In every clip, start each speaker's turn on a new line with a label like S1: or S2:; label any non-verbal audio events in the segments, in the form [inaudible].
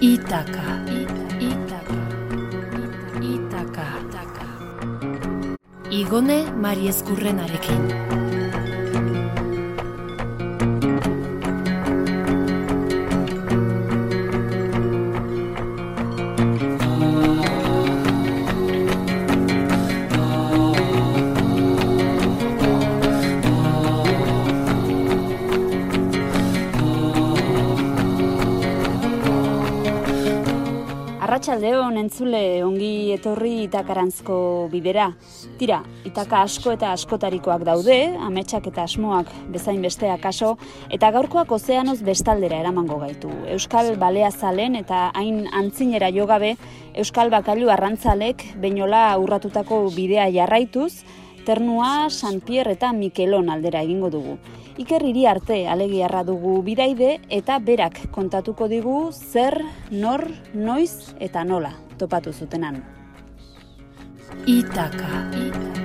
S1: Itaka. Itaka. Itaka. Igone Mari
S2: Arratxaldeon entzule ongi etorri itakarantzko bidera. Tira, itaka asko eta askotarikoak daude, ametsak eta asmoak bezain bestea kaso, eta gaurkoak ozeanoz bestaldera eramango gaitu. Euskal balea zalen eta hain antzinera jogabe, Euskal bakailu arrantzalek bainola urratutako bidea jarraituz, Ternua, San Pierre eta Mikelon aldera egingo dugu. Iker hiri arte alegiarra dugu bidaide eta berak kontatuko digu zer, nor, noiz eta nola topatu zutenan.
S1: Itaka. Itaka.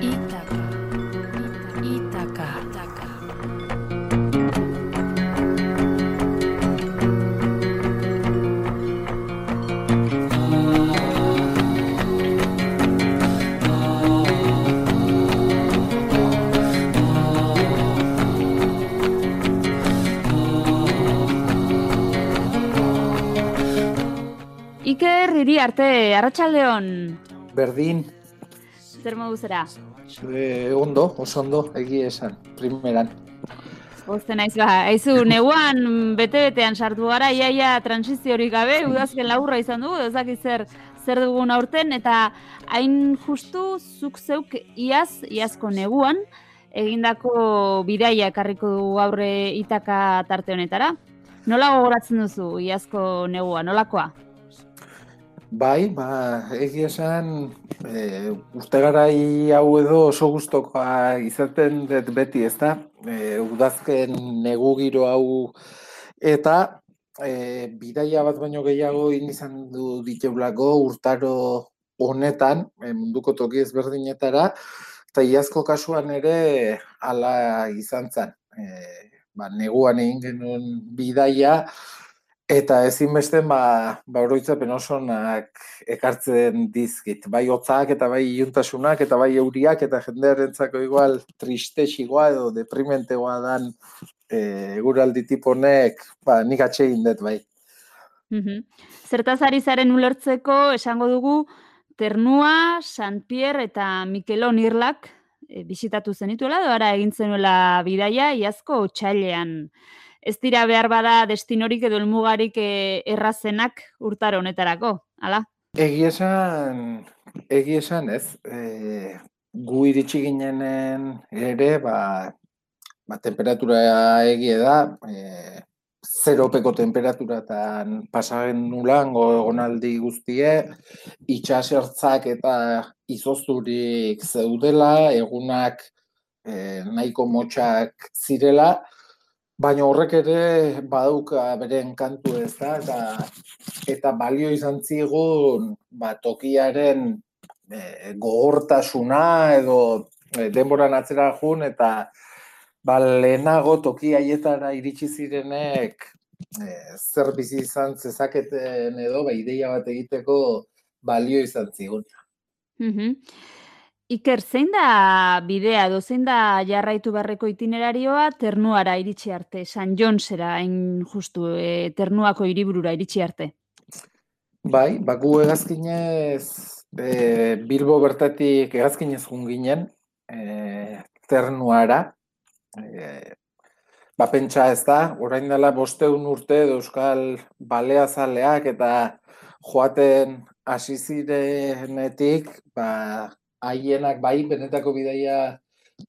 S2: Iker hiri arte, arratsaldeon.
S3: Berdin,
S2: Zer modu zera?
S3: e, ondo, oso ondo, egia esan, primeran.
S2: Pozten naiz ba, aizu, neguan bete-betean sartu gara, iaia transiziorik gabe, udazken laburra izan dugu, dakit zer, zer dugun aurten, eta hain justu zuk zeuk iaz, iazko neguan, egindako bidaia ekarriko dugu aurre itaka tarte honetara. Nola gogoratzen duzu iazko negua, nolakoa?
S3: Bai, ba, egia esan, e, uste garai hau edo oso gustokoa izaten dut beti, ez da? E, udazken negu giro hau eta e, bidaia bat baino gehiago egin izan du diteulako urtaro honetan, e, munduko toki ezberdinetara, eta iazko kasuan ere hala izan zen. E, ba, neguan egin genuen bidaia, Eta ezinbesten ba, ba oroitzapen oso onak ekartzen dizkit. Bai hotzak eta bai iluntasunak eta bai euriak eta jendearentzako igual tristexikoa edo deprimentegoa dan e, eguraldi tiponek, ba, nik atxegin dut bai.
S2: Mhm. Zertaz ari zaren ulertzeko esango dugu Ternua, San Pierre eta Mikelon irlak e, bisitatu zenituela, edo ara egin zenuela bidaia iazko txailean. Ez dira behar bada destinorik edo helmugarik e, errazenak urtaro honetarako, hala?
S3: Egi esan, egi esan ez, e, gu iritsi ginenen ere, ba, ba temperatura egie da, e, zeropeko temperaturatan pasagen nulan gonaldi guztie, itxasertzak eta izozturik zeudela, egunak e, nahiko motxak zirela, baina horrek ere badauka beren kantu ez da, eta, eta balio izan zigun ba, tokiaren e, gogortasuna edo e, denboran atzera jun, eta ba, lehenago toki haietara iritsi zirenek e, zer bizi izan zezaketen edo ba, ideia bat egiteko balio izan zigun.
S2: Mhm. Iker, zein da bidea edo zein da jarraitu beharreko itinerarioa Ternuara iritsi arte, San Jonsera hain justu, e, Ternuako hiriburura iritsi arte?
S3: Bai, baku hegazkinez e, Bilbo bertatik hegazkinez jun ginen, e, Ternuara, e, ba pentsa ez da, orain dela bosteun urte Euskal Baleazaleak eta joaten hasi zirenetik, ba, haienak bai benetako bidaia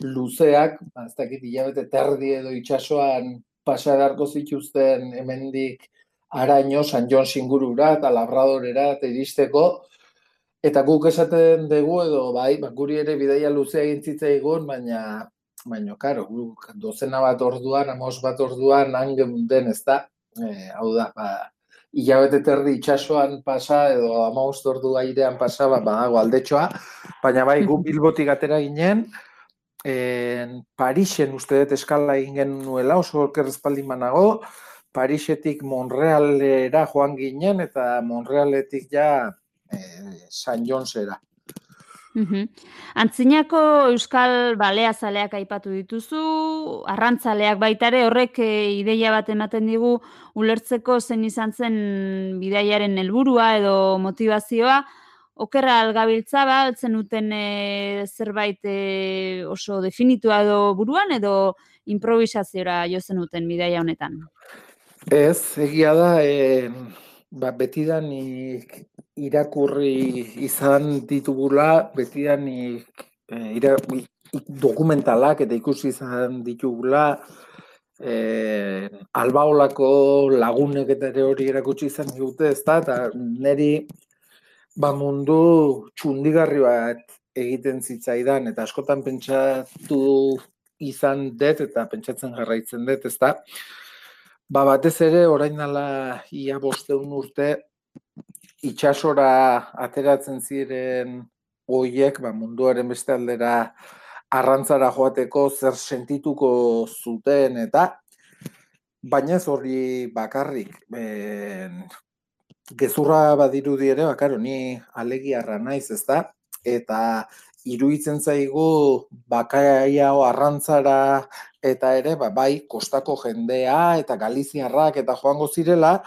S3: luzeak, ba, ez dakit hilabete terdi edo itsasoan pasa beharko zituzten hemendik araño San Jon singurura eta Labradorera iristeko. Eta guk esaten dugu edo bai, ba, guri ere bidaia luzea egin zitzaigun, baina baina karo, guk dozena bat orduan, amos bat orduan han den ez da, e, hau da, ba, hilabete terdi itsasoan pasa edo amabost ordu airean pasa, ba, badago aldetxoa, baina bai, gu [laughs] bilbotik atera ginen, en, Parisen uste dut eskala egin genuela, oso oker espaldin banago, Parisetik Monrealera joan ginen eta Monrealetik ja eh, San Jonsera.
S2: Mhm. Antzinako euskal balea zaleak aipatu dituzu, arrantzaleak baitare horrek e, ideia bat ematen digu ulertzeko zen izan zen bidaiaren helburua edo motivazioa, okerra algabiltza ba, altzen uten e, zerbait e, oso definitua edo buruan edo improvisaziora jo zenuten bidaia honetan?
S3: Ez, egia da, e, ba, betidanik irakurri izan ditugula, betidanik e, ira, dokumentalak eta ikusi izan ditugula, e, albaolako lagunek eta hori erakutsi izan dute, ez da, eta niri ba mundu txundigarri bat egiten zitzaidan, eta askotan pentsatu izan dut, eta pentsatzen jarraitzen dut, ez da, ba batez ere, orain dela ia bosteun urte, itxasora ateratzen ziren hoiek, ba, munduaren beste aldera arrantzara joateko zer sentituko zuten, eta baina ez hori bakarrik, ben, gezurra badirudi ere, bakaro, ni alegiarra naiz, ez da? Eta iruditzen zaigu bakaia arrantzara eta ere, ba, bai, kostako jendea eta galiziarrak eta joango zirela,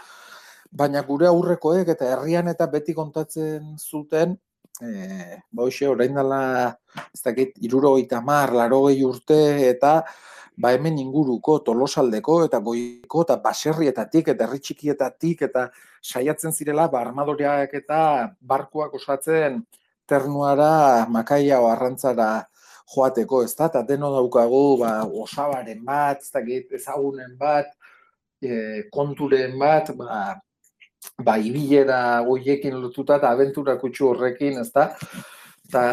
S3: baina gure aurrekoek eta herrian eta beti kontatzen zuten, e, ba, orain dela, ez dakit, iruro mar, laro urte, eta ba hemen inguruko tolosaldeko eta goiko eta baserrietatik eta herri txikietatik eta saiatzen zirela ba armadoreak eta barkuak osatzen ternuara makaia o arrantzara joateko, ez da, eta deno daukagu ba, osabaren bat, ez dakit, ezagunen bat, e, konturen bat, ba, ba ibilera goiekin lotuta eta aventura kutsu horrekin, ez da, eta,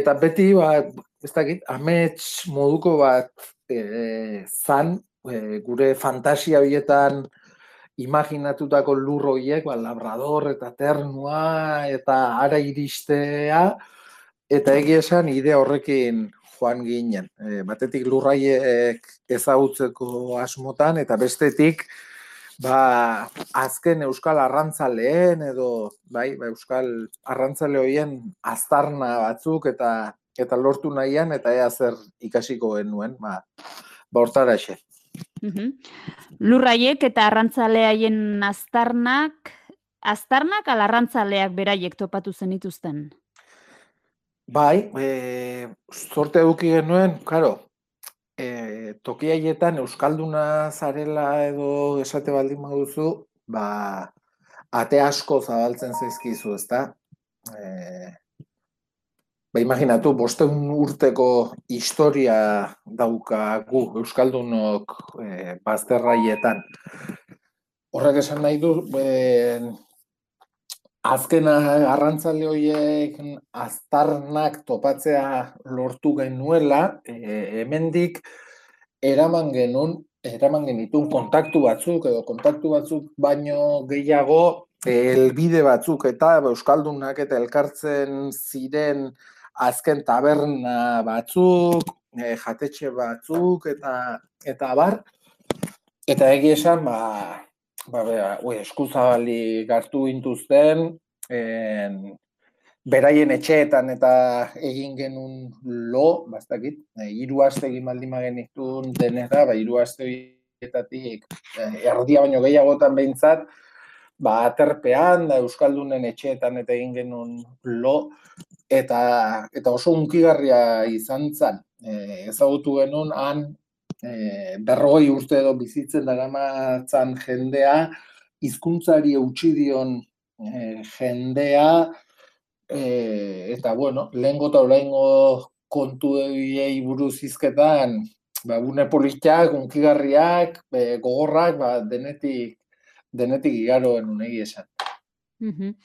S3: eta beti, ba, ez dakit, amets moduko bat e, zan, e, gure fantasia horietan imaginatutako lur horiek, ba, labrador eta ternua eta ara iristea, eta egia esan idea horrekin joan ginen. E, batetik lurraiek ezagutzeko asmotan, eta bestetik, ba, azken euskal arrantzaleen edo bai, ba, euskal arrantzale horien aztarna batzuk eta eta lortu nahian eta ea zer ikasiko genuen, ba, ba hortara xe.
S2: Lurraiek eta arrantzaleaien aztarnak, aztarnak ala arrantzaleak beraiek topatu zenituzten?
S3: Bai, e, sorte eduki genuen, karo, e, tokiaietan Euskalduna zarela edo esate baldin baduzu, ba, ate asko zabaltzen zaizkizu, ezta? E, Ba, imaginatu, bosteun urteko historia daukagu Euskaldunok e, bazterraietan. Horrek esan nahi du, ben, azken arrantzale horiek aztarnak topatzea lortu genuela, e, hemendik eraman genuen, eraman genitun kontaktu batzuk edo kontaktu batzuk baino gehiago elbide batzuk eta Euskaldunak eta elkartzen ziren azken taberna batzuk, e, jatetxe batzuk eta eta bar eta egi esan ba ba bera, ue, eskuzabali gartu intuzten en, beraien etxeetan eta egin genun lo, bastakit, e, hiru aste egin baldin magenitun denera, ba hiru aste horietatik e, erdia baino gehiagotan behintzat, ba aterpean da euskaldunen etxeetan eta egin genun lo, eta eta oso unkigarria izan zen. E, ezagutu genuen han e, berrogei urte edo bizitzen daramatzan jendea, hizkuntzari eutxi dion e, jendea, e, eta bueno, lehengo eta oraingo kontu egiei buruz izketan, ba, gune politiak, unkigarriak, e, gogorrak, ba, denetik, denetik igaroen unegi esan.
S2: Mm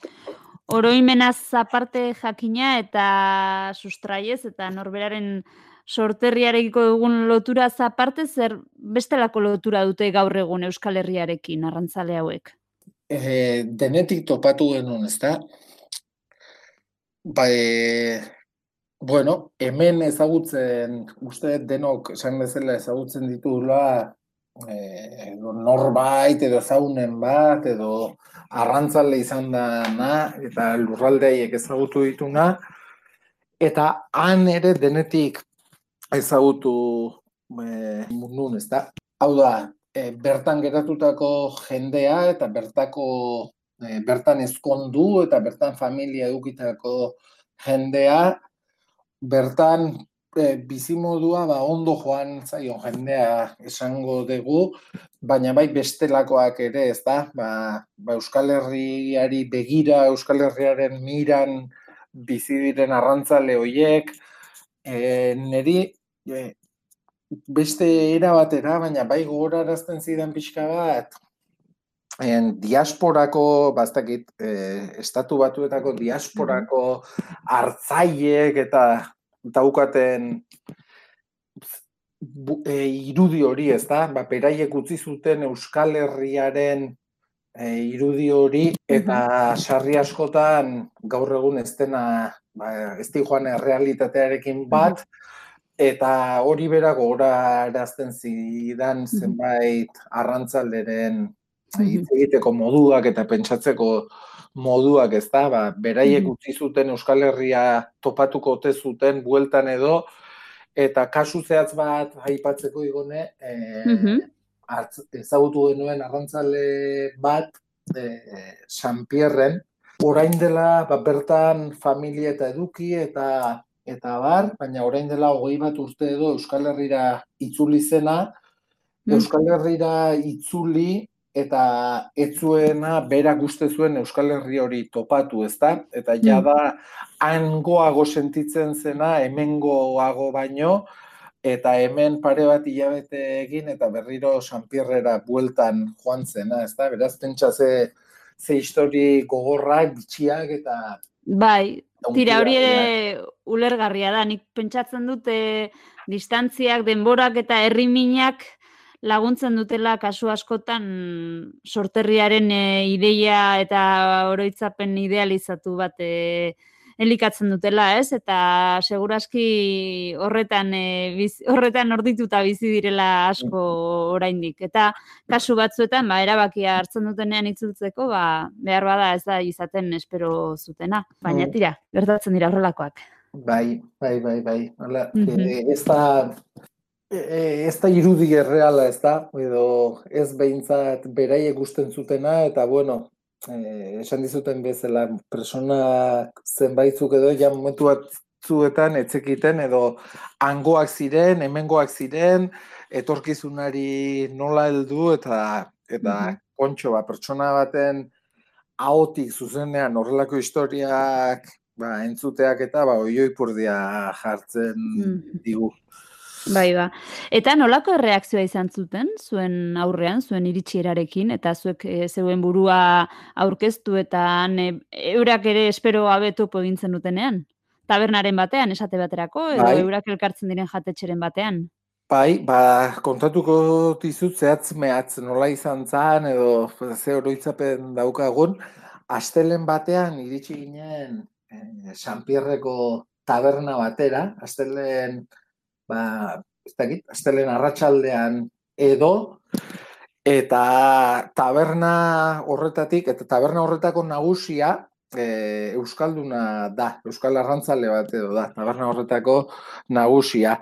S2: oroimenaz aparte jakina eta sustraiez eta norberaren sorterriarekiko dugun lotura aparte zer bestelako lotura dute gaur egun Euskal Herriarekin arrantzale hauek?
S3: E, denetik topatu genuen, ez da? Bai, bueno, hemen ezagutzen, uste denok esan bezala ezagutzen ditugula e, edo norbait edo zaunen bat edo arrantzale izan da eta lurraldeiek ezagutu dituna eta han ere denetik ezagutu e, mundun, ez da? Hau da, e, bertan geratutako jendea eta bertako e, bertan ezkondu eta bertan familia edukitako jendea bertan e, bizimodua ba, ondo joan zaio jendea esango dugu, baina bai bestelakoak ere, ez da? Ba, ba Euskal Herriari begira, Euskal Herriaren miran bizi diren arrantzale hoiek, e, neri e, beste era batera, baina bai gogorarazten zidan pixka bat, en diasporako, bastakit, e, estatu batuetako diasporako hartzaiek eta daukaten e, irudi hori, ez da? Ba, beraiek utzi zuten Euskal Herriaren e, irudi hori eta sarri askotan gaur egun ez dena ba, ez di joan errealitatearekin bat eta hori bera gora erazten zidan zenbait arrantzalderen hitz egiteko moduak eta pentsatzeko moduak, ez da, ba, beraiek utzi zuten Euskal Herria topatuko ote zuten bueltan edo, eta kasu zehatz bat aipatzeko igone, e, ezagutu genuen arrantzale bat, e, San Pierren, orain dela ba, bertan familia eta eduki eta eta bar, baina orain dela hogei bat urte edo Euskal Herrira itzuli zena, Euskal Herrira itzuli eta ez zuena bera guzti zuen Euskal Herri hori topatu, ezta? Eta mm. jada hangoago sentitzen zena hemengoago baino eta hemen pare bat hilabete egin eta berriro San Pierrera bueltan joan zena, ezta? Beraz pentsa ze ze histori gogorrak, bitxiak eta
S2: Bai, tira hori ere ulergarria da. Nik pentsatzen dute distantziak, denborak eta herriminak laguntzen dutela kasu askotan sorterriaren e, ideia eta oroitzapen idealizatu bat e, elikatzen dutela, ez? Eta segurazki horretan e, biz, horretan ordituta bizi direla asko oraindik. Eta kasu batzuetan ba erabakia hartzen dutenean itzultzeko, ba behar bada ez da izaten espero zutena. Baina mm. tira, gertatzen dira horrelakoak.
S3: Bai, bai, bai, bai. Hala, mm -hmm. ez da E, e, ez da irudi erreala, ez da, edo ez behintzat beraiek gusten zutena, eta bueno, e, esan dizuten bezala, persona zenbaitzuk edo, ja momentu bat zuetan, etzekiten, edo angoak ziren, hemengoak ziren, etorkizunari nola heldu eta eta mm -hmm. kontxo, ba, pertsona baten ahotik zuzenean horrelako historiak ba, entzuteak eta ba, oioipurdia jartzen mm digu.
S2: Bai, ba. Eta nolako erreakzioa izan zuten, zuen aurrean, zuen iritsierarekin, eta zuek e, zeuen burua aurkeztu eta e, eurak ere espero abetu pogintzen dutenean? Tabernaren batean, esate baterako, edo bai. eurak elkartzen diren jatetxeren batean?
S3: Bai, ba, kontatuko dizut zehatz mehatz nola izan zan, edo ze oroitzapen daukagun, astelen batean iritsi ginen eh, San Pierreko taberna batera, astelen ba, ez dakit, astelen arratsaldean edo, eta taberna horretatik, eta taberna horretako nagusia, e, Euskalduna da, Euskal Arrantzale bat edo da, taberna horretako nagusia.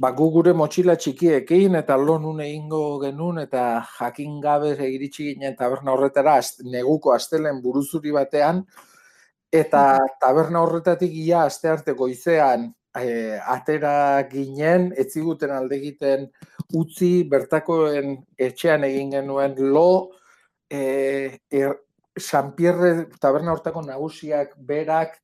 S3: Ba, gu gure motxila txikiekin eta lonun egingo genuen eta jakin gabe egiritsi ginen taberna horretara neguko astelen buruzuri batean eta taberna horretatik ia aste arte goizean e, atera ginen, ez ziguten alde egiten utzi bertakoen etxean egin genuen lo, e, er, San Pierre taberna hortako nagusiak berak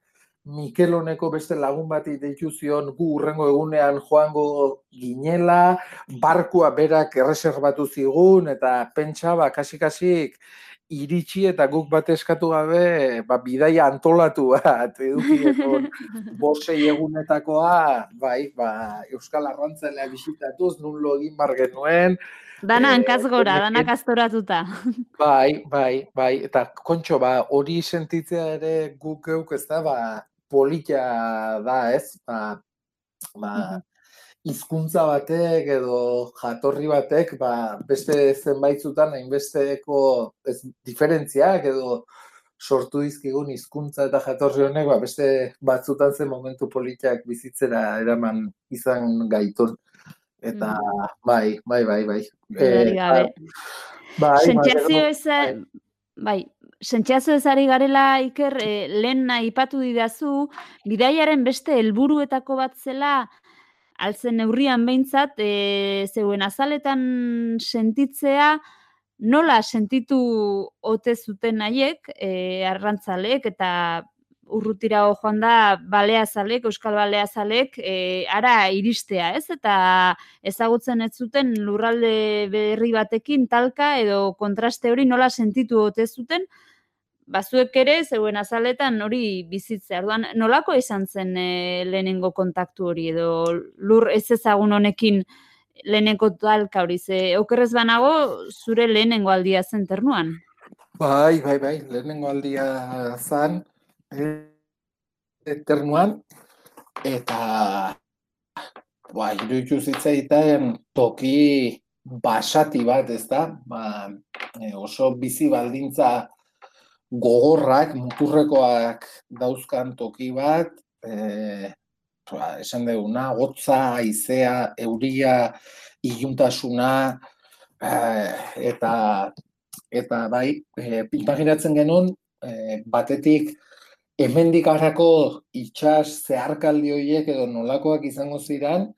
S3: Mikeloneko beste lagun bati deitu zion gu urrengo egunean joango ginela, barkua berak erreserbatu zigun eta pentsa ba kasik-kasik iritsi eta guk bat eskatu gabe, ba, bidaia antolatu [laughs] bat, edukieko [laughs] bosei egunetakoa, bai, ba, Euskal Arrantzelea bisitatuz, nun egin bar genuen.
S2: Dana eh, hankaz gora, dana kastoratuta. [laughs]
S3: Bai, bai, bai, eta kontxo, ba, hori sentitzea ere guk euk ez da, ba, politia da, ez, ba, ba, hizkuntza batek edo jatorri batek ba, beste zenbaitzutan hainbesteko ez, diferentziak edo sortu dizkigun hizkuntza eta jatorri honek ba, beste batzutan zen momentu politiak bizitzera eraman izan gaitun. Eta bai, bai, bai, bai.
S2: Dudarik gabe.
S3: bai,
S2: Sentxazio
S3: bai,
S2: ez, bai, sentxazio ez ari garela iker, eh, lehen aipatu didazu, bidaiaren beste helburuetako bat zela, altzen neurrian behintzat, e, zeuen azaletan sentitzea, nola sentitu ote zuten haiek, e, arrantzalek, eta urrutira joan da baleazalek, euskal baleazalek, e, ara iristea, ez? Eta ezagutzen ez zuten lurralde berri batekin talka edo kontraste hori nola sentitu ote zuten, bazuek ere zeuen azaletan hori bizitzea. Orduan, nolako izan zen e, lehenengo kontaktu hori edo lur ez ezagun honekin lehenengo talka hori, ze okerrez banago zure lehenengo aldia zen ternuan.
S3: Bai, bai, bai, lehenengo aldia zan, eternuan, eta ba, iruditu zitzaiten toki basati bat, ez da? Ba, e, oso bizi baldintza gogorrak, muturrekoak dauzkan toki bat, e, ba, esan duguna, gotza, aizea, euria, iluntasuna, e, eta eta bai, e, imaginatzen genuen, e, batetik hemendik harako itxas zeharkaldi horiek edo nolakoak izango ziren,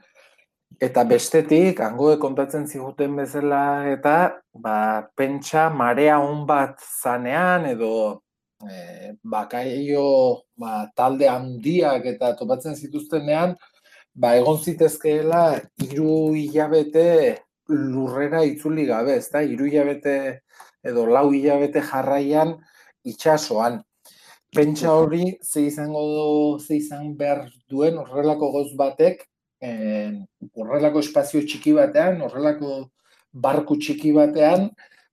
S3: eta bestetik, hango kontatzen ziguten bezala, eta ba, pentsa marea hon bat zanean, edo e, bakaio ba, talde handiak eta topatzen zituztenean, ba, egon zitezkeela hiru hilabete lurrera itzuli gabe, ezta? Hiru hilabete edo lau hilabete jarraian itxasoan pentsa hori ze izango du, ze izan behar duen horrelako goz batek, eh, horrelako espazio txiki batean, horrelako barku txiki batean,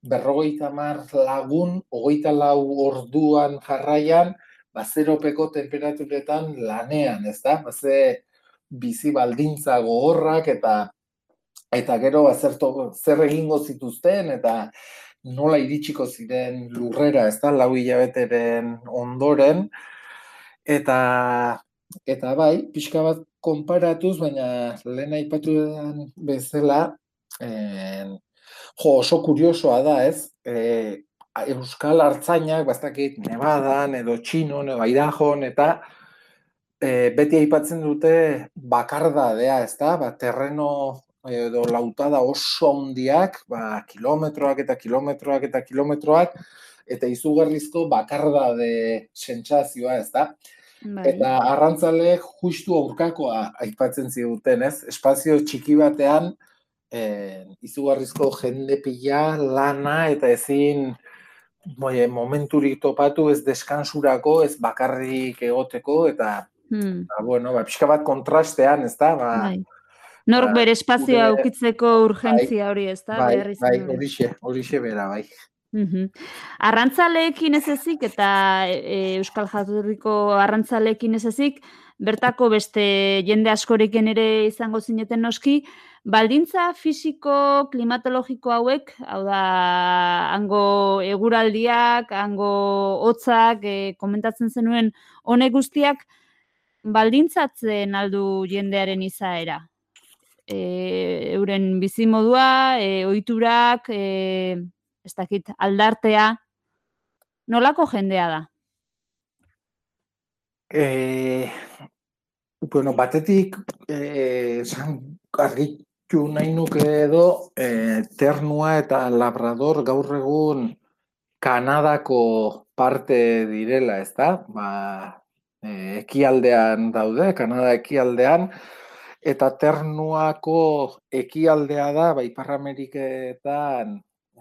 S3: berrogeita mar lagun, hogeita lau orduan jarraian, bazeropeko temperaturetan lanean, ez da? Baze bizi baldintza gogorrak eta eta gero bazerto zer egingo zituzten eta nola iritsiko ziren lurrera, ez da, lau hilabeteren ondoren, eta, eta bai, pixka bat konparatuz, baina lehen aipatu bezala, en, jo, oso kuriosoa da, ez, e, Euskal Artzainak, bastakit, Nevadan, edo Txinon, edo Aidajon, eta e, beti aipatzen dute bakardadea, ez da, ba, terreno edo lautada oso handiak, ba, kilometroak eta kilometroak eta kilometroak, eta izugarrizko bakarda de sentsazioa, ez da?
S2: Bai.
S3: Eta arrantzale justu aurkakoa aipatzen ziguten, ez? Espazio txiki batean, e, izugarrizko jende pila, lana, eta ezin moie, momenturik topatu ez deskansurako, ez bakarrik egoteko, eta,
S2: Hmm.
S3: ba, bueno, ba, pixka bat kontrastean, ez da? Ba,
S2: Bai. Nork
S3: Ba,
S2: bere espazioa
S3: gure-
S2: aukitzeko urgentzia hori, ez da?
S3: bai, bai, horixe, horixe bera, bai.
S2: Arrantzaleekin ez ezik eta e, Euskal Jatorriko arrantzaleekin ez ezik, bertako beste jende askorekin ere izango zineten noski, baldintza fisiko klimatologiko hauek, hau da, hango eguraldiak, hango hotzak, e, komentatzen zenuen honek guztiak, baldintzatzen aldu jendearen izaera. E, euren bizimodua, e, ohiturak, e, ez dakit, aldartea, nolako jendea da?
S3: E, bueno, batetik, esan argitu nahi nuke edo, eh, Ternua eta Labrador gaur egun Kanadako parte direla, ez da? Ba, eh, ekialdean daude, Kanada ekialdean, eta Ternuako ekialdea da, ba, Ipar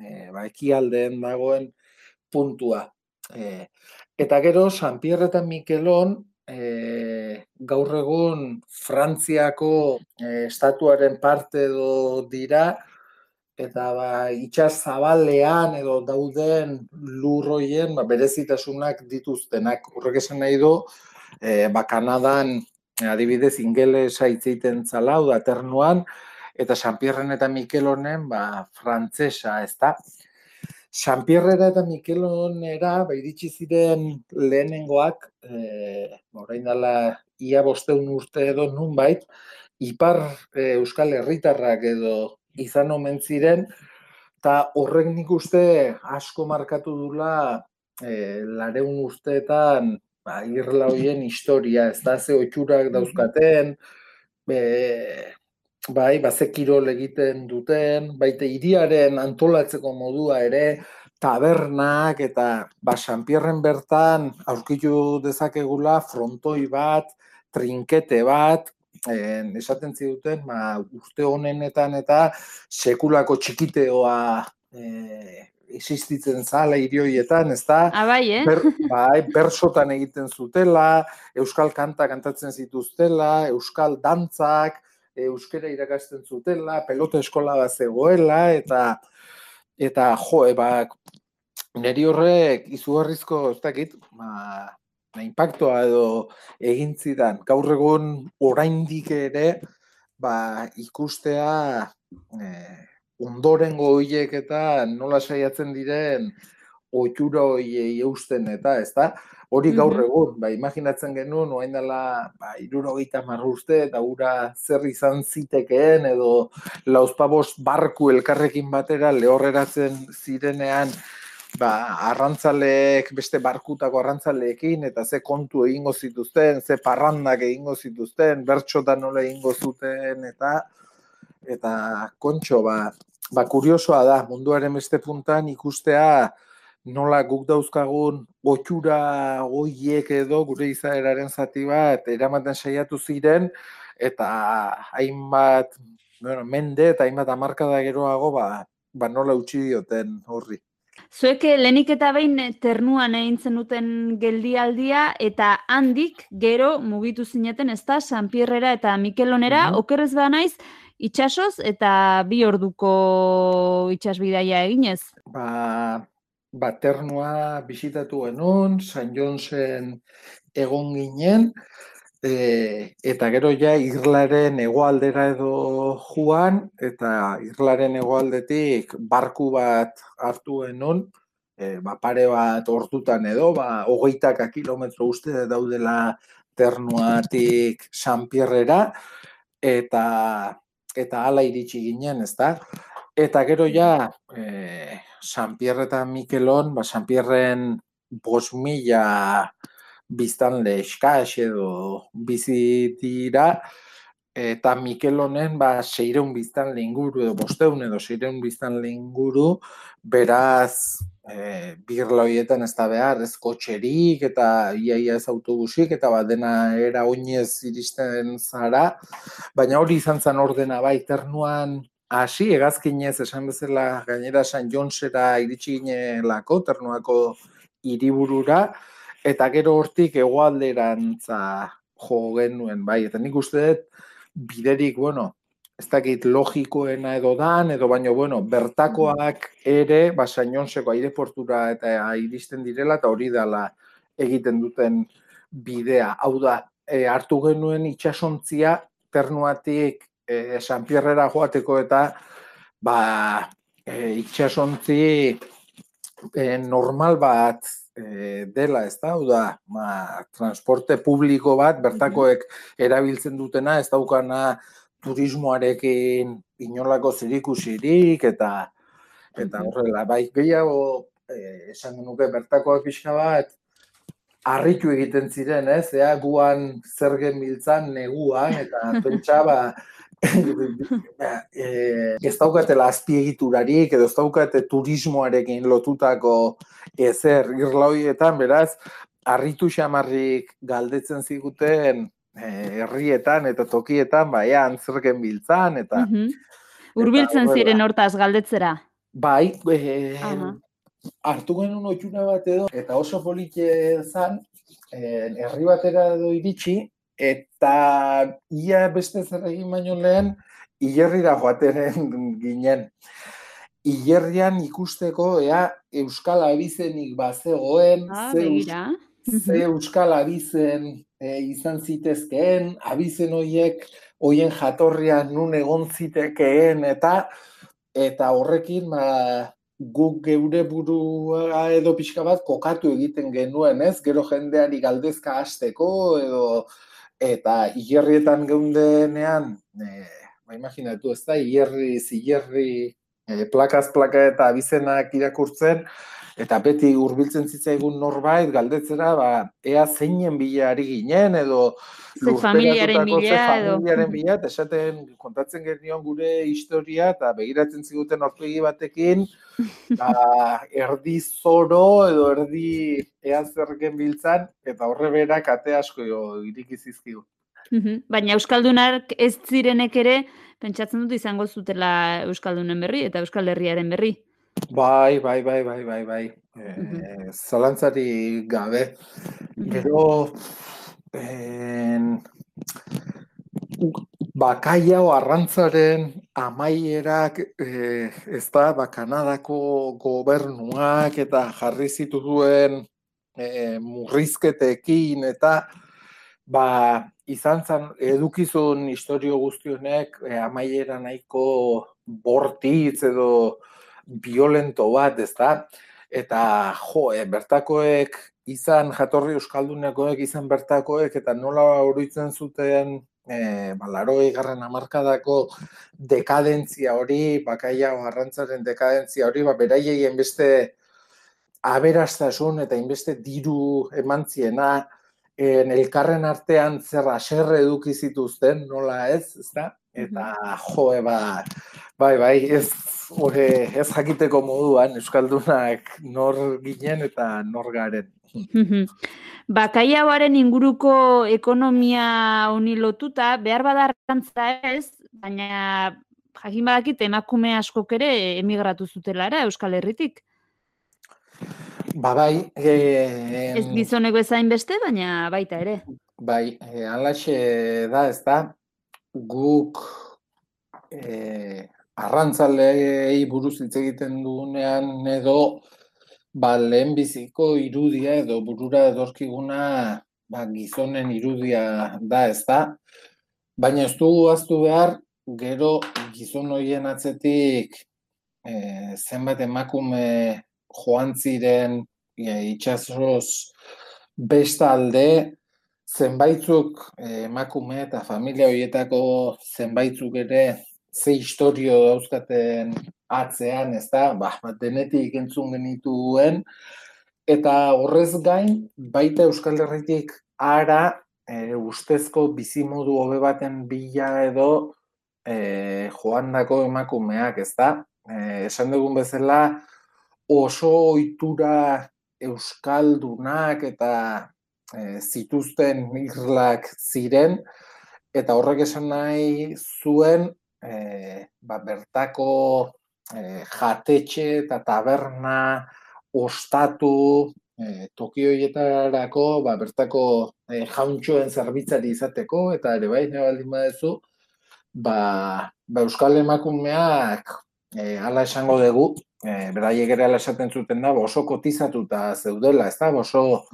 S3: Eh, ba, ekialdeen dagoen puntua. Eh, eta gero, San Pierre eta Mikelon, eh, gaur egun Frantziako eh, estatuaren parte edo dira, eta ba, itxas zabalean edo dauden lurroien ba, berezitasunak dituztenak. Horrek esan nahi du, eh, ba, Kanadan adibidez ingelesa hitz egiten zala, da ternuan, eta Sanpierren eta Mikelonen, ba, frantzesa, ez da. Sanpierrera eta Mikelonera, ba, iritsi ziren lehenengoak, e, orain dela, ia bosteun urte edo nunbait, ipar e, Euskal Herritarrak edo izan omen ziren, eta horrek nik uste asko markatu dula e, lareun urteetan ba, irla hoien historia, ez da, ze otxurak dauzkaten, be, bai, ba, ze kirol egiten duten, baita iriaren antolatzeko modua ere, tabernak eta ba, Sanpierren bertan aurkitu dezakegula frontoi bat, trinkete bat, en, esaten ziduten, ma, urte honenetan eta sekulako txikiteoa e, existitzen zala irioietan, ez da?
S2: Abai, ah, eh?
S3: Ber, [laughs] bai, bersotan egiten zutela, euskal kanta kantatzen zituztela, euskal dantzak, euskera irakasten zutela, pelota eskola bat zegoela, eta eta jo, eba, niri horrek izugarrizko, ez dakit, ba, impactoa edo egin zidan. Gaur egun oraindik ere, ba, ikustea eh, ondorengo hoiek eta nola saiatzen diren oitura hoiei eusten eta, ez da? Hori gaur mhm. egun, ba, imaginatzen genuen, oain dela, ba, iruro gita marruzte, eta ura zer izan zitekeen, edo lauzpabost barku elkarrekin batera lehorreratzen zirenean, ba, arrantzaleek, beste barkutako arrantzaleekin, eta ze kontu egingo zituzten, ze parrandak egingo zituzten, bertxotan nola egingo zuten, eta eta kontxo, ba, ba kuriosoa da, munduaren beste puntan ikustea nola guk dauzkagun gotxura goiek edo gure izaeraren zati bat eramaten saiatu ziren, eta hainbat bueno, mende eta hainbat amarkada geroago ba, ba nola utzi dioten horri.
S2: Zuek lehenik eta behin ternuan egin zenuten geldialdia eta handik gero mugitu zineten ez da Sanpierrera eta Mikelonera, mm okerrez ba naiz, itxasoz eta bi orduko itxasbidaia eginez?
S3: Ba, baternua bisitatu genuen, San Jonesen egon ginen, e, eta gero ja irlaren egoaldera edo juan, eta irlaren egoaldetik barku bat hartu genuen, e, ba, pare bat hortutan edo, ba, hogeitaka kilometro uste daudela ternuatik San Pierrera, eta eta hala iritsi ginen, ez da? Eta gero ja, e, San Pierre eta Mikelon, ba, San Pierren bos mila biztan leheskaz edo bizitira, eta Mikelonen ba, seireun biztan lehinguru edo bosteun edo seireun biztan lehinguru, beraz, e, birloietan ez da behar, ez kotxerik eta iaia ez autobusik eta bat dena era oinez iristen zara, baina hori izan zen ordena bai, ternuan hasi egazkinez esan bezala gainera San Jonsera iritsi ginelako, ternuako hiriburura eta gero hortik egoalderantza jo genuen, bai, eta nik uste dut biderik, bueno, ez dakit logikoena edo dan, edo baino, bueno, bertakoak ere, ba, sainonseko aireportura eta iristen direla, eta hori dela egiten duten bidea. Hau da, e, hartu genuen itxasontzia, ternuatik e, San Pierrera joateko eta ba, e, itxasontzi e, normal bat e, dela, ez da, da, ma, transporte publiko bat, bertakoek erabiltzen dutena, ez daukana, turismoarekin inolako zirikusirik eta eta horrela. Bai gehiago eh, esan nuke bertakoak pixka bat harritu egiten ziren, ez? Ea guan zer genbiltzan neguan eta [laughs] pentsa ba [laughs] ez daukatela azpiegiturarik edo ez daukate turismoarekin lotutako ezer irlaoietan, beraz, harritu xamarrik galdetzen ziguten Eh, herrietan eta tokietan baia antzerken biltzan eta
S2: mm Urbiltzen ziren hortaz galdetzera.
S3: Bai, e, hartu genuen oituna bat edo eta oso polite zan eh, herri batera edo iritsi eta ia beste zer egin baino lehen hilerrira joateren ginen. Hilerrian ikusteko ea Euskal Abizenik bazegoen,
S2: ah,
S3: ze, ze Euskal Abizen e, izan zitezkeen, abizen hoiek, hoien jatorria nun egon zitekeen, eta eta horrekin ba, guk geure burua edo pixka bat kokatu egiten genuen, ez? Gero jendeari galdezka hasteko edo eta hierrietan geundenean, e, ba, imaginatu ez da, hierri, zierri, e, plakaz plaka eta abizenak irakurtzen, eta beti hurbiltzen zitzaigun norbait galdetzera ba ea zeinen bila ari ginen edo
S2: ze familiaren bila edo.
S3: familiaren bila eta esaten kontatzen genion gure historia eta begiratzen ziguten aurpegi batekin ba, erdi zoro edo erdi ea zerken biltzan eta horre berak ate asko iriki zizkigu.
S2: Baina Euskaldunak ez zirenek ere, pentsatzen dut izango zutela Euskaldunen berri eta Euskal Herriaren berri.
S3: Bai, bai, bai, bai, bai, bai. E, zalantzari gabe. Gero, en, bakaia arrantzaren amaierak e, ez da, ba, Kanadako gobernuak eta jarri zituen e, murrizketekin eta ba, izan zan edukizun historio guztionek e, amaiera nahiko bortitz edo violento bat, ez da? Eta, jo, e, bertakoek izan jatorri euskaldunekoek izan bertakoek eta nola oroitzen zuten e, balaroi garren amarkadako dekadentzia hori, bakaia arrantzaren dekadentzia hori, ba, beraiei beste aberastasun eta inbeste diru emantziena, en elkarren artean zer aserre eduki zituzten, nola ez, ez da? Eta, jo, ba, bai, bai, ez hori ez jakiteko moduan Euskaldunak nor ginen eta nor garen.
S2: Bakaiaoaren inguruko ekonomia honi lotuta, behar badarrantza ez, baina jakin badakit emakume askok ere emigratu zutelara Euskal Herritik.
S3: Ba bai,
S2: e, ez gizoneko ezain beste, baina baita ere.
S3: Bai, e, alaxe da, ez da, guk e, arrantzalei buruz hitz egiten dugunean edo ba lehenbiziko irudia edo burura edorkiguna ba, gizonen irudia da ez da. Baina ez dugu aztu behar, gero gizon hoien atzetik e, zenbat emakume joan ziren e, itxasoz bestalde, zenbaitzuk e, emakume eta familia horietako zenbaitzuk ere ze historio dauzkaten atzean, ez da, ba, denetik entzun genituen, eta horrez gain, baita Euskal Herritik ara e, ustezko bizimodu hobe baten bila edo e, joan dako emakumeak, ez da, e, esan dugun bezala, oso ohitura Euskaldunak eta e, zituzten irlak ziren, eta horrek esan nahi zuen e, ba, bertako e, jatetxe eta taberna ostatu e, toki horietarako ba, bertako e, jauntxoen zerbitzari izateko eta ere bai baldin badezu ba, ba Euskal Emakumeak e, ala esango dugu e, beraiek ere ala esaten zuten da oso kotizatuta zeudela ez da? Oso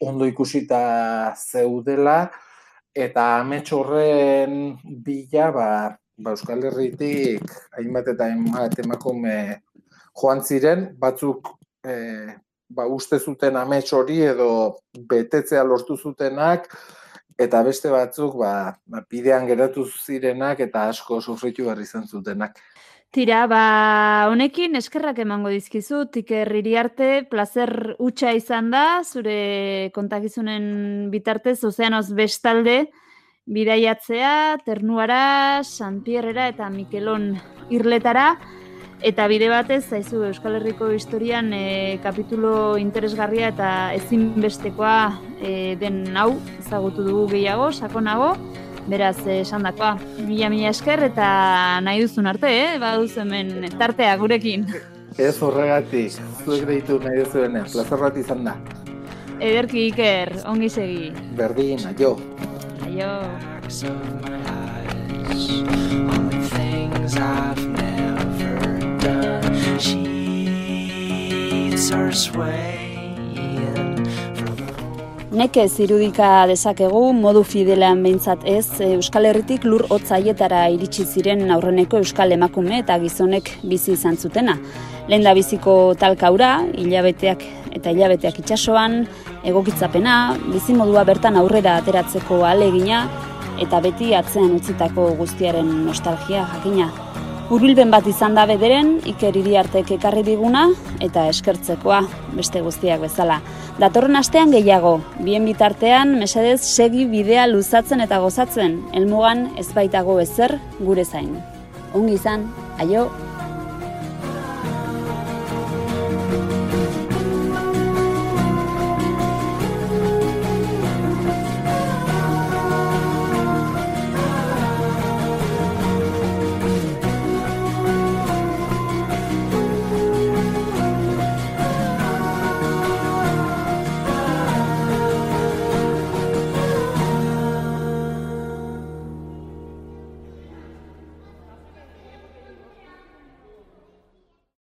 S3: ondo ikusita zeudela eta amets horren bila ba, ba, Euskal Herritik hainbat eta hainbat emakume joan ziren, batzuk e, ba, uste zuten amets hori edo betetzea lortu zutenak, eta beste batzuk ba, ba, bidean geratu zirenak eta asko sufritu behar izan zutenak.
S2: Tira, ba, honekin eskerrak emango dizkizu, tiker arte, placer utxa izan da, zure kontakizunen bitartez, ozeanoz bestalde, bidaiatzea, ternuara, Sanpierrera eta Mikelon irletara, eta bide batez, zaizu Euskal Herriko historian e, kapitulo interesgarria eta ezinbestekoa e, den hau, ezagutu dugu gehiago, sakonago, beraz, esan dakoa, mila mila esker eta nahi duzun arte, eh? baduz hemen tartea gurekin.
S3: Ez horregatik, zuek deitu nahi duzuenean, plazer bat izan da.
S2: Ederki Iker, ongi segi.
S3: Berdin, aio.
S2: Aio.
S1: Sheets are swaying from
S2: Neke zirudika dezakegu modu fidelean behintzat ez Euskal Herritik lur hotzaietara iritsi ziren aurreneko Euskal emakume eta gizonek bizi izan zutena. Lehen da biziko talkaura, hilabeteak eta hilabeteak itsasoan, egokitzapena, bizimodua bertan aurrera ateratzeko alegina eta beti atzean utzitako guztiaren nostalgia jakina. Urbilben bat izan da bederen, iker iriartek ekarri diguna eta eskertzekoa beste guztiak bezala. Datorren astean gehiago, bien bitartean mesedez segi bidea luzatzen eta gozatzen, helmugan ez baitago ezer gure zain. Ongi izan, aio!